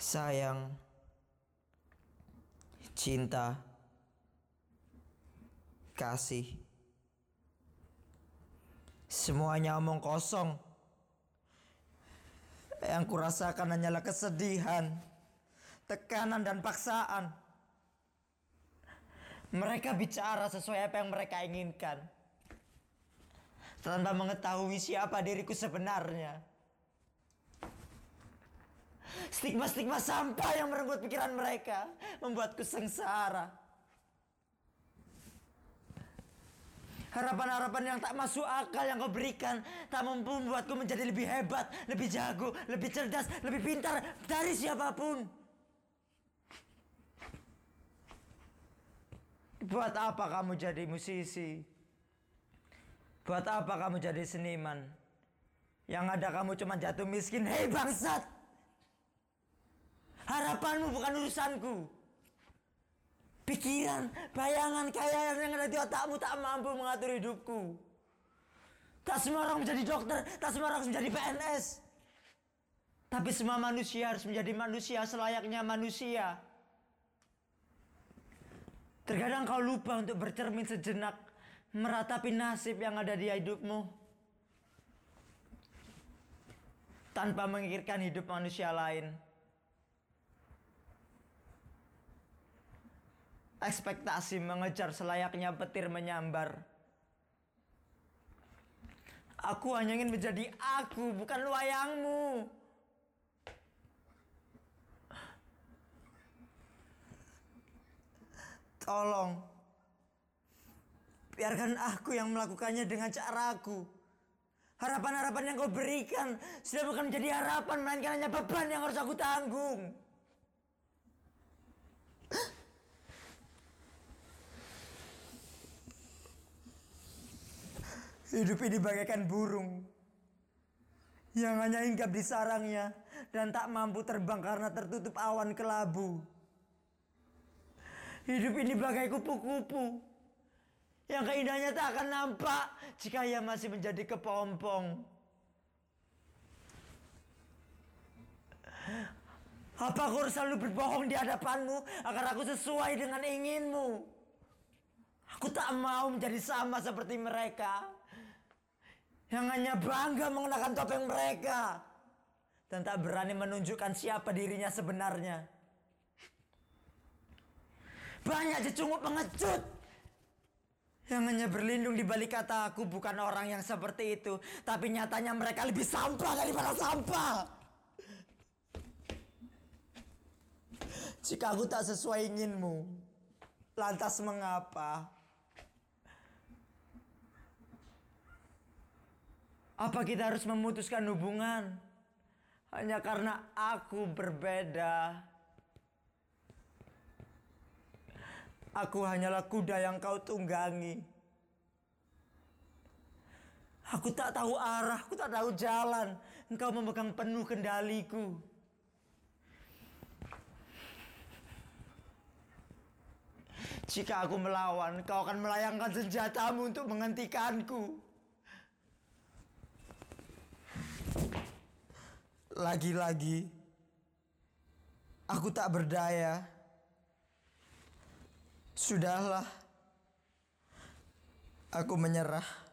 sayang, cinta, kasih. Semuanya omong kosong. Yang kurasakan hanyalah kesedihan, tekanan dan paksaan. Mereka bicara sesuai apa yang mereka inginkan. Tanpa mengetahui siapa diriku sebenarnya. Stigma-stigma sampah yang merenggut pikiran mereka membuatku sengsara. Harapan-harapan yang tak masuk akal yang kau berikan tak mampu membuatku menjadi lebih hebat, lebih jago, lebih cerdas, lebih pintar dari siapa pun. Buat apa kamu jadi musisi? Buat apa kamu jadi seniman? Yang ada kamu cuma jatuh miskin. Hei bangsat! Harapanmu bukan urusanku. Pikiran, bayangan, kayaan yang ada di otakmu tak mampu mengatur hidupku. Tak semua orang menjadi dokter, tak semua orang menjadi PNS. Tapi semua manusia harus menjadi manusia selayaknya manusia. Terkadang kau lupa untuk bercermin sejenak, meratapi nasib yang ada di hidupmu. Tanpa mengikirkan hidup manusia lain. Ekspektasi mengejar selayaknya petir menyambar. Aku hanya ingin menjadi aku, bukan wayangmu. Tolong, biarkan aku yang melakukannya dengan caraku. Harapan-harapan yang kau berikan sudah bukan menjadi harapan, melainkan hanya beban yang harus aku tanggung. Hidup ini bagaikan burung yang hanya hinggap di sarangnya dan tak mampu terbang karena tertutup awan kelabu. Hidup ini bagai kupu-kupu yang keindahannya tak akan nampak jika ia masih menjadi kepompong. Apa aku harus selalu berbohong di hadapanmu agar aku sesuai dengan inginmu? Aku tak mau menjadi sama seperti mereka yang hanya bangga mengenakan topeng mereka dan tak berani menunjukkan siapa dirinya sebenarnya. Banyak cecungut pengecut yang hanya berlindung di balik kata aku bukan orang yang seperti itu, tapi nyatanya mereka lebih sampah daripada sampah. Jika aku tak sesuai inginmu, lantas mengapa? Apa kita harus memutuskan hubungan hanya karena aku berbeda? Aku hanyalah kuda yang kau tunggangi. Aku tak tahu arah, aku tak tahu jalan. Engkau memegang penuh kendaliku. Jika aku melawan, kau akan melayangkan senjatamu untuk menghentikanku. Lagi-lagi aku tak berdaya. Sudahlah. Aku menyerah.